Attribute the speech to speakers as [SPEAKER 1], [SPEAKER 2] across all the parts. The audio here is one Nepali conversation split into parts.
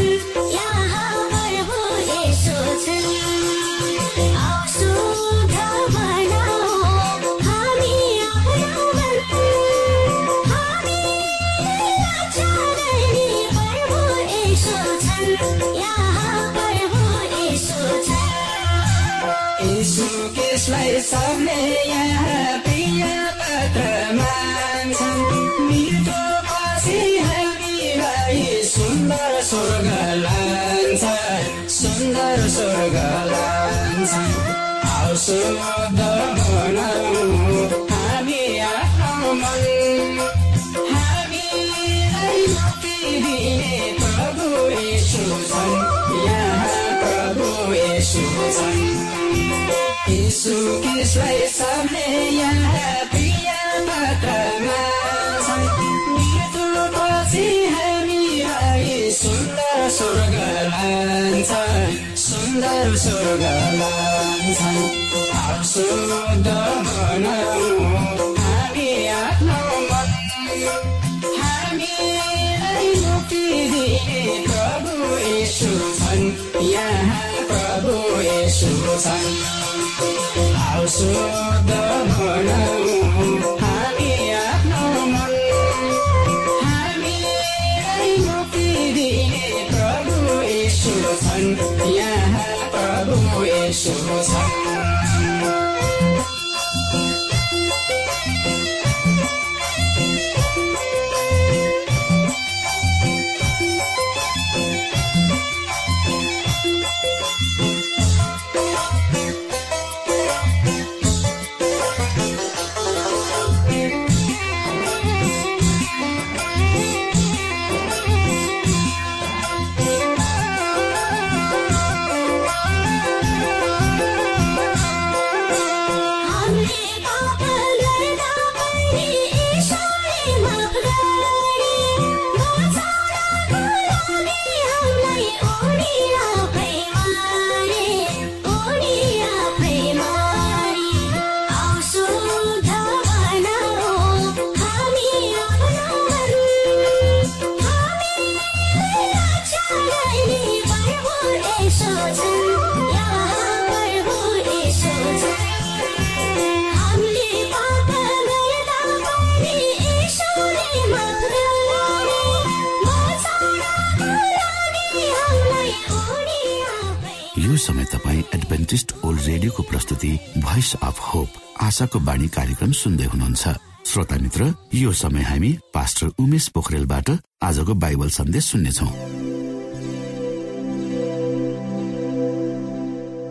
[SPEAKER 1] यीशु स्वर्ग लान्छ सुन्दर स्वर्ग लान्छ शुद्ध बनाऊ हामी आफ्नो हामीलाई मुक्ति दिने प्रभु यीशु छन् यहाँ प्रभु यीशु छन् शुद्ध बनाऊ
[SPEAKER 2] समय तपाईँ एडभेन्टिस्ट ओल्ड रेडियोको प्रस्तुति भोइस अफ होप आशाको बाणी कार्यक्रम सुन्दै हुनुहुन्छ। श्रोता मित्र यो समय हामी पास्टर उमेश पोखरेलबाट आजको बाइबल सन्देश सुन्नेछौ।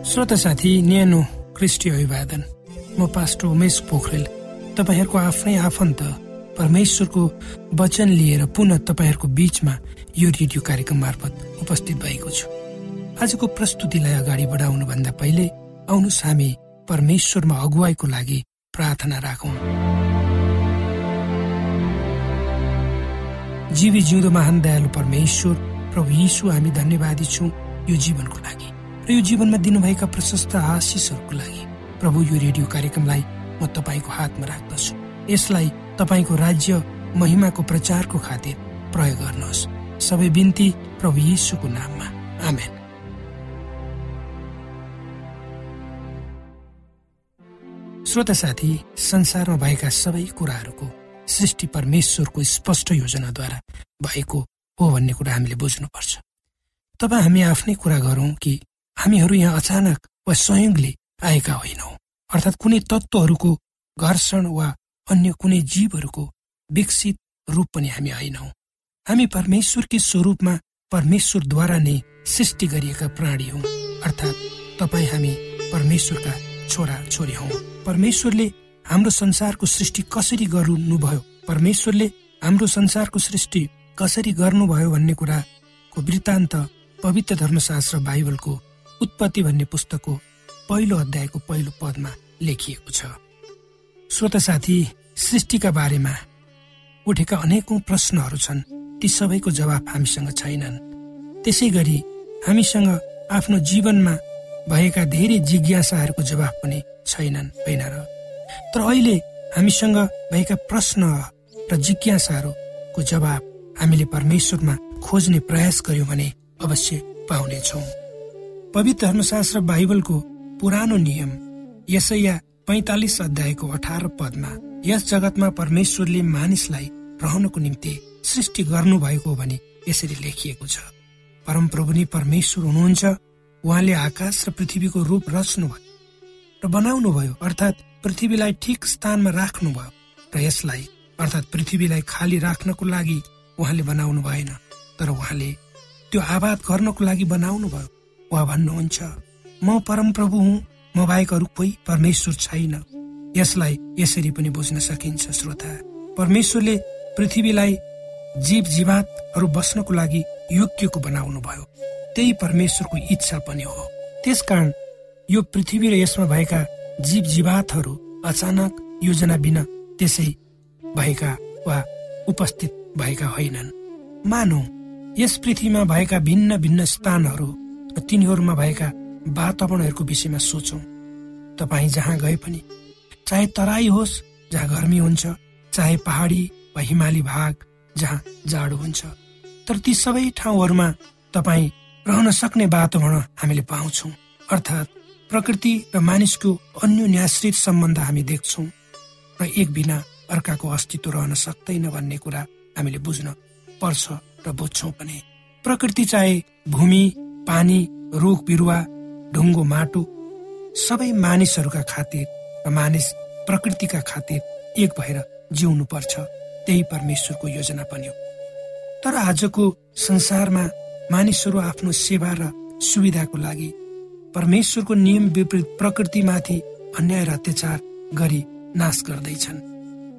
[SPEAKER 3] श्रोता साथी न्यानो क्रिस्टी अभिवादन। म पास्टर उमेश पोखरेल। तपाईँहरूको आफ्नै आफन्त परमेश्वरको वचन लिएर पुनः तपाईँहरूको बीचमा यो रेडियो कार्यक्रम मार्फत उपस्थित भएको छु। आजको प्रस्तुतिलाई अगाडि बढाउनुभन्दा पहिले आउनुहोस् हामी परमेश्वरमा अगुवाईको लागि प्रार्थना राखौँ। जीवी जिउँदो महान दयालु परमेश्वर प्रभु यीशु हामी धन्यवादी छौँ यो जीवनको लागि र यो जीवनमा दिनुभएका प्रशस्त आशिषहरूको लागि। प्रभु यो रेडियो कार्यक्रमलाई म तपाईँको हातमा राख्दछु। यसलाई तपाईँको राज्य महिमाको प्रचारको खातिर प्रयोग गर्नुहोस्। सबै बिन्ती प्रभु यीशुको नाममा। आमेन। श्रोता साथी संसारमा भएका सबै कुराहरूको सृष्टि परमेश्वरको स्पष्ट योजनाद्वारा भएको हो भन्ने कुरा हामीले बुझ्नुपर्छ। तब हामी आफ्नै कुरा गरौँ कि हामीहरू यहाँ अचानक वा संयोगले आएका होइनौँ। अर्थात् कुनै तत्त्वहरूको घर्षण वा अन्य कुनै जीवहरूको विकसित रूप पनि हामी होइनौँ हामी परमेश्वरकै स्वरूपमा परमेश्वरद्वारा नै सृष्टि गरिएका प्राणी हौ। अर्थात् तपाईँ हामी परमेश्वरका छोरा छोरी हौ। परमेश्वरले हाम्रो संसारको सृष्टि कसरी गर्नुभयो? परमेश्वरले हाम्रो संसारको सृष्टि कसरी गर्नुभयो भन्ने कुराको वृत्तान्त पवित्र धर्मशास्त्र बाइबलको उत्पत्ति भन्ने पुस्तकको पहिलो अध्यायको पहिलो पदमा लेखिएको छ। श्रोत साथी सृष्टिका बारेमा उठेका अनेकौं प्रश्नहरू छन्। ती सबैको जवाब हामीसँग छैनन्। त्यसै गरी हामीसँग आफ्नो जीवनमा भएका धेरै जिज्ञासाहरूको जवाब पनि छैनन् होइन र? तर अहिले हामीसँग भएका प्रश्न र जिज्ञासाहरूको जवाब हामीले परमेश्वरमा खोज्ने प्रयास गर्यौँ भने अवश्य पाउनेछौँ। पवित्र धर्मशास्त्र बाइबलको पुरानो नियम यसैया पैतालिस अध्यायको अठार पदमा यस जगतमा परमेश्वरले मानिसलाई रहनको निम्ति सृष्टि गर्नु भएको भने यसरी लेखिएको छ। परमप्रभु नै परमेश्वर हुनुहुन्छ उहाँले आकाश र पृथ्वीको रूप रच्नुभयो र बनाउनु भयो अर्थात् पृथ्वीलाई ठिक स्थानमा राख्नुभयो र यसलाई अर्थात् पृथ्वीलाई खाली राख्नको लागि उहाँले बनाउनु भएन तर उहाँले त्यो आबाद गर्नको लागि बनाउनु भयो उहाँ भन्नुहुन्छ म परमप्रभु हुँ म बाहेक अरू कोही परमेश्वर छैन। यसलाई यसरी पनि बुझ्न सकिन्छ श्रोता। परमेश्वरले पृथ्वीलाई जीव जीवातहरू बस्नको लागि योग्यको बनाउनु भयो त्यही परमेश्वरको इच्छा पनि हो। त्यसकारण यो पृथ्वी र यसमा भएका जीव जीवातहरू अचानक योजना बिना त्यसै भएका वा उपस्थित भएका होइनन्। मानौ यस पृथ्वीमा भएका भिन्न भिन्न स्थानहरू र तिनीहरूमा भएका वातावरणहरूको विषयमा सोचौँ। तपाईँ जहाँ गए पनि चाहे तराई होस् जहाँ गर्मी हुन्छ चाहे पहाडी वा हिमाली भाग जहाँ जाडो हुन्छ तर ती सबै ठाउँहरूमा तपाईँ रहन सक्ने वातावरण हामीले पाउँछौँ। अर्थात् प्रकृति र मानिसको अन्य सम्बन्ध हामी देख्छौँ र एक बिना अर्काको अस्तित्व रहन सक्दैन भन्ने कुरा हामीले बुझ्न पर्छ र बुझ्छौँ पनि। प्रकृति चाहे भूमि पानी रुख बिरुवा ढुङ्गो माटो सबै मानिसहरूका खातिर र मानिस प्रकृतिका खातिर एक भएर जिउनु पर्छ त्यही परमेश्वरको योजना पनि हो। तर आजको संसारमा मानिसहरू आफ्नो सेवा र सुविधाको लागि परमेश्वरको नियम विपरीत प्रकृतिमाथि अन्याय र अत्याचार गरी नाश गर्दैछन्।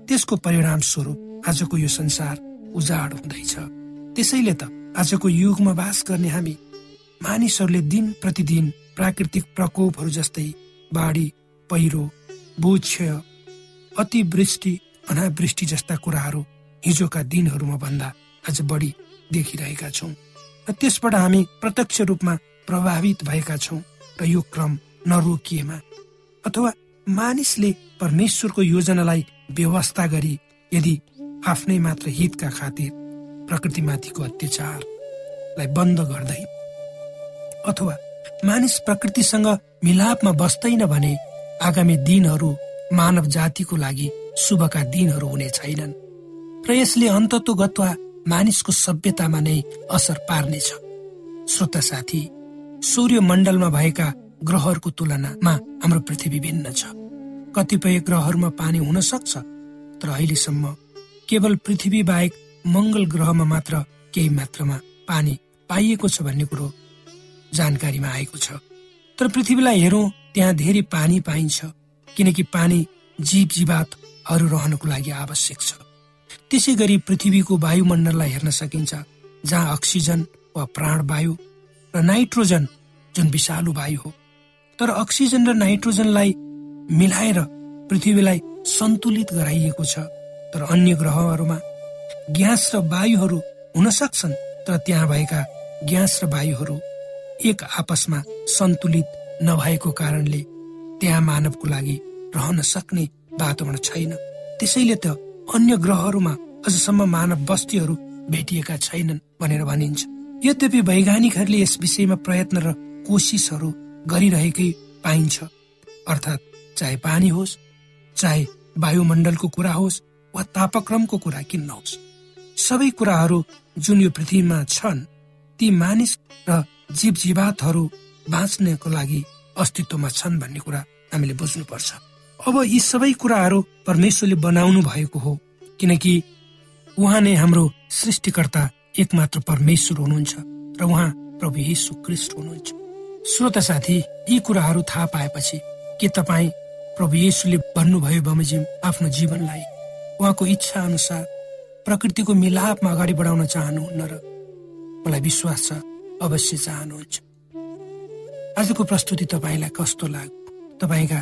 [SPEAKER 3] त्यसको परिणाम स्वरूप आजको यो संसार उजाड हुँदैछ। त्यसैले त आजको युगमा बास गर्ने हामी मानिसहरूले दिन प्रतिदिन प्राकृतिक प्रकोपहरू जस्तै बाढी पहिरो भूक्षय अतिवृष्टि अनावृष्टि जस्ता कुराहरू हिजोका दिनहरूमा भन्दा आज बढी देखिरहेका छौँ। र त्यसबाट हामी प्रत्यक्ष रूपमा प्रभावित भएका छौँ र यो क्रम नरोकिएमा। अथवा मानिसले परमेश्वरको योजनालाई व्यवस्था गरी यदि आफ्नै मात्र हितका खातिर प्रकृतिमाथिको अत्याचारलाई बन्द गर्दै अथवा मानिस प्रकृतिसँग मिलापमा बस्दैन भने आगामी दिनहरू मानव जातिको लागि शुभका दिनहरू हुने छैनन्। र यसले अन्तत्व गत्वा मानिसको सभ्यतामा नै असर पार्नेछ। श्रोता साथी सूर्य मण्डलमा भएका ग्रहहरूको तुलनामा हाम्रो पृथ्वी भिन्न छ। कतिपय ग्रहहरूमा पानी हुन सक्छ तर अहिलेसम्म केवल पृथ्वी बाहेक मङ्गल ग्रहमा मात्र केही मात्रामा पानी पाइएको छ भन्ने कुरो जानकारीमा आएको छ। तर पृथ्वीलाई हेरौँ त्यहाँ धेरै पानी पाइन्छ किनकि पानी जीव जीवातहरू रहनको लागि आवश्यक छ। त्यसै गरी पृथ्वीको वायुमण्डललाई हेर्न सकिन्छ जहाँ अक्सिजन वा प्राणवायु र नाइट्रोजन जुन विषालु वायु हो। तर अक्सिजन र नाइट्रोजनलाई मिलाएर पृथ्वीलाई सन्तुलित गराइएको छ। तर अन्य ग्रहहरूमा ग्यास र वायुहरू हुन सक्छन् तर त्यहाँ भएका ग्यास र वायुहरू एक आपसमा सन्तुलित नभएको कारणले त्यहाँ मानवको लागि रहन सक्ने वातावरण छैन। त्यसैले त अन्य ग्रहहरूमा अझसम्म मानव बस्तीहरू भेटिएका छैनन् भनेर भनिन्छ। यद्यपि वैज्ञानिकहरूले यस विषयमा प्रयत्न र कोसिसहरू गरिरहेकै पाइन्छ। अर्थात् चाहे पानी होस् चाहे वायुमण्डलको कुरा होस् वा तापक्रमको कुरा किन नहोस् सबै कुराहरू जुन यो पृथ्वीमा छन् ती मानिस र जीव जीवातहरू बाँच्नको लागि अस्तित्वमा छन् भन्ने कुरा हामीले बुझ्नुपर्छ। अब यी सबै कुराहरू परमेश्वरले बनाउनु भएको हो किनकि उहाँ नै हाम्रो सृष्टिकर्ता एकमात्र परमेश्वर हुनुहुन्छ र उहाँ प्रभु यीशु क्रिस्ट हुनुहुन्छ। श्रोता साथी यी कुराहरू थाहा पाएपछि के तपाईँ प्रभु येसुले भन्नुभयो बमोजिम आफ्नो जीवनलाई? उहाँको इच्छा अनुसार प्रकृतिको मिलापमा अगाडि बढाउन चाहनुहुन्न र मलाई विश्वास छ अवश्य चाहनुहुन्छ। आजको प्रस्तुति तपाईँलाई कस्तो लाग्यो? तपाईँका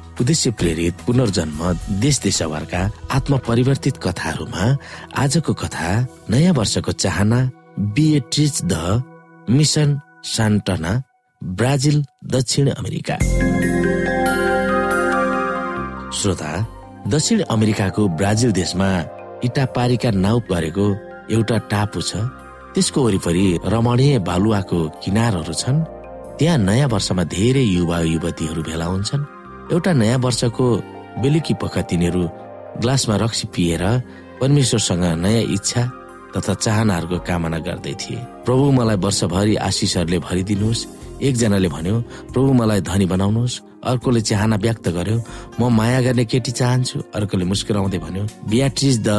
[SPEAKER 4] उद्देश्य प्रेरित पुनर्जन्म देश देशभरका आत्म परिवर्तित कथाहरूमा आजको कथा नयाँ वर्षको चाहना बिएट्रिज द मिसन सान्टना ब्राजिल दक्षिण अमेरिका। श्रोता दक्षिण अमेरिकाको ब्राजिल देशमा इटापारीका नाउ परेको एउटा टापु छ। त्यसको वरिपरि रमणीय बालुवाको किनारहरू छन्। त्यहाँ नयाँ वर्षमा धेरै युवा युवतीहरू भेला हुन्छन्। एउटा नयाँ वर्षको बेलुकी पख तिनीहरू ग्लासमा रक्सी पिएर परमेश्वरसँग नयाँ इच्छा तथा चाहनाहरूको कामना गर्दै थिए। प्रभु मलाई वर्षभरि आशिषहरूले भरिदिनुहोस्। एकजनाले भन्यो प्रभु मलाई धनी बनाउनुहोस्। अर्कोले चाहना व्यक्त गर्यो म माया गर्ने केटी चाहन्छु। अर्कोले मुस्कुराउँदै भन्यो बियाट्रिज द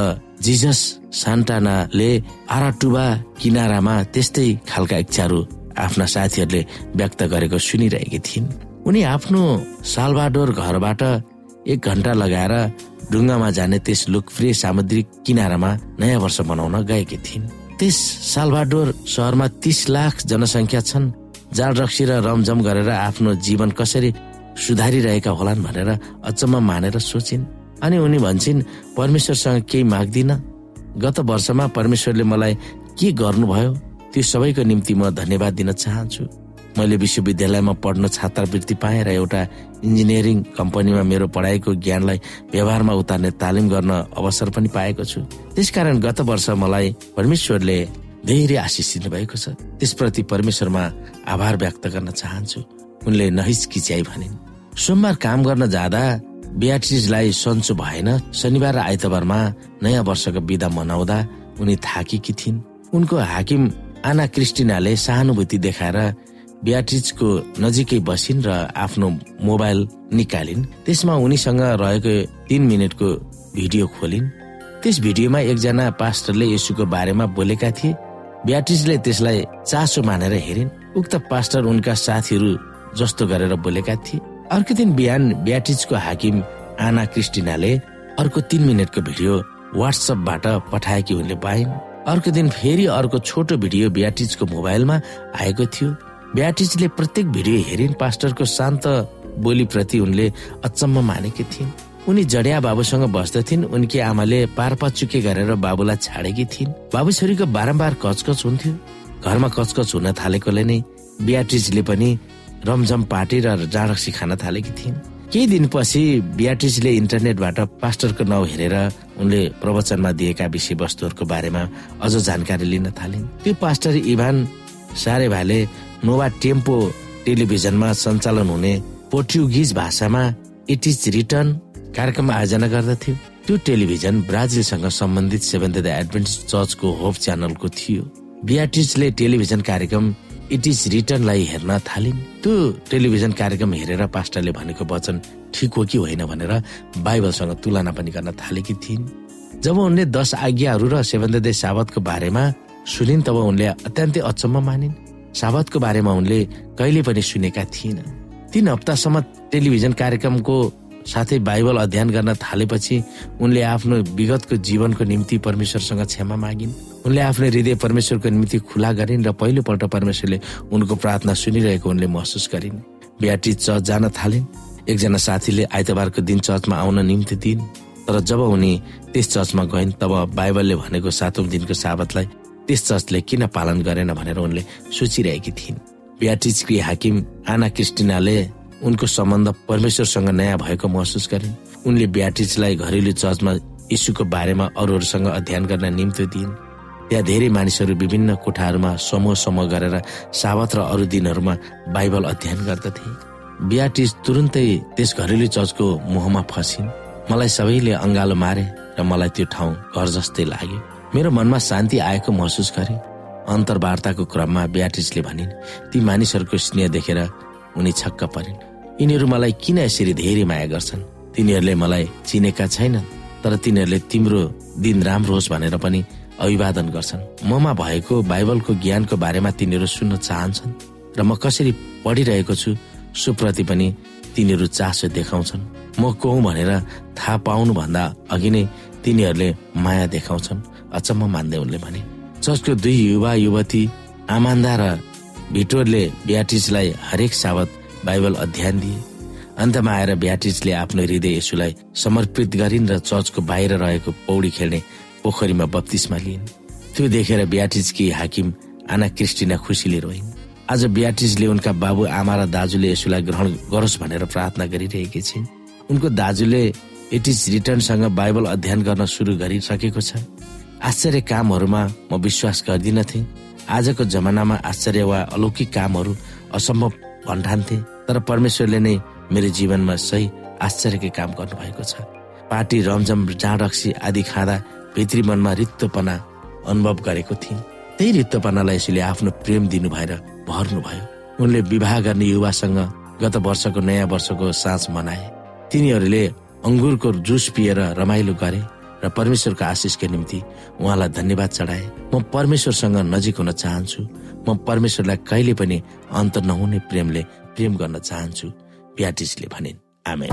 [SPEAKER 4] जिजस सान्टानाले आराटुबा किनारामा त्यस्तै खालका इच्छाहरू आफ्ना साथीहरूले व्यक्त गरेको सुनिरहेकी थिइन्। उनी आफ्नो सालबाडोर घरबाट एक घन्टा लगाएर ढुङ्गामा जाने त्यस लोकप्रिय सामुद्रिक किनारामा नयाँ वर्ष मनाउन गएकी थिइन्। त्यस सालबाडोर सहरमा तीस लाख जनसङ्ख्या छन्। जाल रक्सी र रमझम गरेर आफ्नो जीवन कसरी सुधारिरहेका होलान् भनेर अचम्म मानेर सोचिन्। अनि उनी भन्छन् परमेश्वरसँग केही माग्दिन। गत वर्षमा परमेश्वरले मलाई के गर्नुभयो? त्यो सबैको निम्ति म धन्यवाद दिन चाहन्छु। मैले विश्वविद्यालयमा पढ्न छात्रवृत्ति पाएँ र एउटा इन्जिनियरिङ कम्पनीमा मेरो पढाइको ज्ञानलाई व्यवहारमा उतार्ने तालिम गर्न अवसर पनि पाएको छु। त्यसकारण गत वर्ष मलाई परमेश्वरले धेरै आशिष दिनुभएको छ। त्यसप्रति परमेश्वरमा आभार व्यक्त गर्न चाहन्छु। उनले नहिचकिच्याई भनिन्। सोमबार काम गर्न जाँदा बियाट्रिजलाई सन्चो भएन। शनिबार र आइतबारमा नयाँ वर्षको विदा मनाउँदा उनी थाकेकी थिइन्। उनको हाकिम आना क्रिस्टिनाले सहानुभूति देखाएर बियाट्रिजको नजिकै बसिन् र आफ्नो मोबाइल निकालिन्। त्यसमा उनीसँग रहेको तीन मिनटको भिडियो खोलिन्। त्यस भिडियोमा एकजना पास्टरले यसुको बारेमा बोलेका थिए। ब्याट्रिजले त्यसलाई चासो मानेर हेरिन्। उक्त पास्टर उनका साथीहरू जस्तो गरेर बोलेका थिए। अर्को दिन बिहान ब्याट्रिजको हाकिम आना क्रिस्टिनाले अर्को तीन मिनटको भिडियो वाट्सएपबाट पठाएकी उनले पाइन्। अर्को दिन फेरि अर्को छोटो भिडियो ब्याट्रिजको मोबाइलमा आएको थियो। ब्याट्रिजले प्रत्येक भिडियो हेरिन् पास्टरको शान्त बोलीप्रति उनले अचम्म मानेकी थिइन्। उनी जडिया बाबुसँग बस्दथिन् उनकी आमाले पारपाचुके गरेर बाबुलाई छाडेकी थिइन्। बाबु छोरीको बारम्बार कचकच हुन्थ्यो। घरमा कचकच हुन थालेकोले नै बियाट्रिजले पनि रमझम पार्टी र जाँडक्सी खान थालेकी थिइन्। केही दिनपछि बियाट्रिजले इन्टरनेटबाट पास्टरको नाउँ हेरेर उनले प्रवचनमा दिएका विषयवस्तुहरूको बारेमा अझ जानकारी लिन थालिन्। त्यो पास्टर इभान सारेभाले नोवा टेम्पो टेलिभिजनमा सञ्चालन हुने पोर्टुगिज भाषामा इट इज रिटर्न कार्यक्रम आयोजना गर्दथ्यो। त्यो टेलिभिजन ब्राजिलसँग सम्बन्धित सेभेन्थ द एडभेन्टिस चर्चको होप च्यानलको थियो। बियाट्रिजले टेलिभिजन कार्यक्रम इट इज रिटर्नलाई हेर्न थालिन्। त्यो टेलिभिजन कार्यक्रम हेरेर पास्टरले भनेको वचन ठिक हो कि होइन भनेर बाइबलसँग तुलना पनि गर्न थालेकी थिइन्। जब उनले दश आज्ञाहरू र सेभेन्थ डे साबतको बारेमा सुनिन् तब उनले अत्यन्तै अचम्म मानिन्। साबतको बारेमा उनले कहिले पनि सुनेका थिएन। तीन हप्तासम्म टेलिभिजन कार्यक्रमको साथै बाइबल अध्ययन गर्न थालेपछि उनले आफ्नो विगतको जीवनको निम्ति परमेश्वरसँग क्षमा मागिन्। उनले आफ्नो हृदय परमेश्वरको निम्ति खुला गरिन् र पहिलोपल्ट परमेश्वरले उनको प्रार्थना सुनिरहेको उनले महसुस गरिन्। बिहाटी चर्च जान थालिन्। एकजना साथीले आइतबारको दिन चर्चमा आउन निम्ति दिइन्। तर जब उनी त्यस चर्चमा गइन् तब बाइबलले भनेको सातौं दिनको साबतलाई त्यस चर्चले किन पालन गरेन भनेर उनले सोचिरहेकी थिइन्। बियाटिजकी हाकिम आना क्रिस्टिनाले उनको सम्बन्ध परमेश्वरसँग नयाँ भएको महसुस गरिन्। उनले ब्याटिजलाई घरेलु चर्चमा यीशुको बारेमा अरूहरूसँग अध्ययन गर्न निम्ति दिइन्। त्यहाँ धेरै मानिसहरू विभिन्न कोठाहरूमा समूह समूह गरेर साबत र अरू दिनहरूमा बाइबल अध्ययन गर्दथे। बियाटिज तुरुन्तै त्यस घरेलु चर्चको मोहमा फसिन्। मलाई सबैले अङ्गालो मारे र मलाई त्यो ठाउँ घर जस्तै लाग्यो। मेरो मनमा शान्ति आएको महसुस गरे। अन्तर्वार्ताको क्रममा ब्याटिजले भनिन् ती मानिसहरूको स्नेह देखेर उनी छक्क परिन्। यिनीहरू मलाई किन यसरी धेरै माया गर्छन्? तिनीहरूले मलाई चिनेका छैनन् तर तिनीहरूले तिम्रो दिन राम्रो होस् भनेर पनि अभिवादन गर्छन्। ममा भएको बाइबलको ज्ञानको बारेमा तिनीहरू सुन्न चाहन्छन् र म कसरी पढिरहेको छु सुप्रति पनि तिनीहरू चासो देखाउँछन्। म को भनेर थाहा पाउनु भन्दा अघि नै तिनीहरूले माया देखाउँछन्। अचम्म मान्दै उनले भने चर्चको दुई युवा युवती आमान्दा र भिटोरले ब्याटिजलाई हरेक साबत बाइबल अध्ययन दिए अन्तमा आएर ब्याटिजले आफ्नो हृदय यसुलाई समर्पित गरिन् र चर्चको बाहिर रहेको पौडी खेल्ने पोखरीमा बत्तिसमा लिइन्। त्यो देखेर ब्याटिजकी हाकिम आना क्रिस्टिना खुसीले रोइन्। आज ब्याटिजले उनका बाबु आमा र दाजुले यसुलाई ग्रहण गरोस् भनेर प्रार्थना गरिरहेकी छिन्। उनको दाजुले इट इज रिटर्नसँग बाइबल अध्ययन गर्न सुरु गरिसकेको छ। आश्चर्य कामहरूमा म विश्वास गर्दिनथे। आजको जमानामा आश्चर्य वा अलौकिक कामहरू असम्भव भन्ठान्थे तर परमेश्वरले नै मेरो जीवनमा सही आश्चर्यकै काम गर्नुभएको छ। पार्टी रमझम जाँड आदि खाँदा भित्री मनमा रित्तोपना अनुभव गरेको थिएँ त्यही रित्तोपनालाई यसले आफ्नो प्रेम दिनु भएर भर्नु भयो उनले विवाह गर्ने युवासँग गत वर्षको नयाँ वर्षको साँझ मनाए। तिनीहरूले अङ्गुरको जुस पिएर रमाइलो गरे। र परमेश्वरको आशिषको निम्ति उहाँलाई धन्यवाद चढाए। म परमेश्वरसँग नजिक हुन चाहन्छु। म परमेश्वरलाई कहिले पनि अन्त नहुने प्रेमले प्रेम गर्न चाहन्छु। प्याटिसले भनिन् आमेन।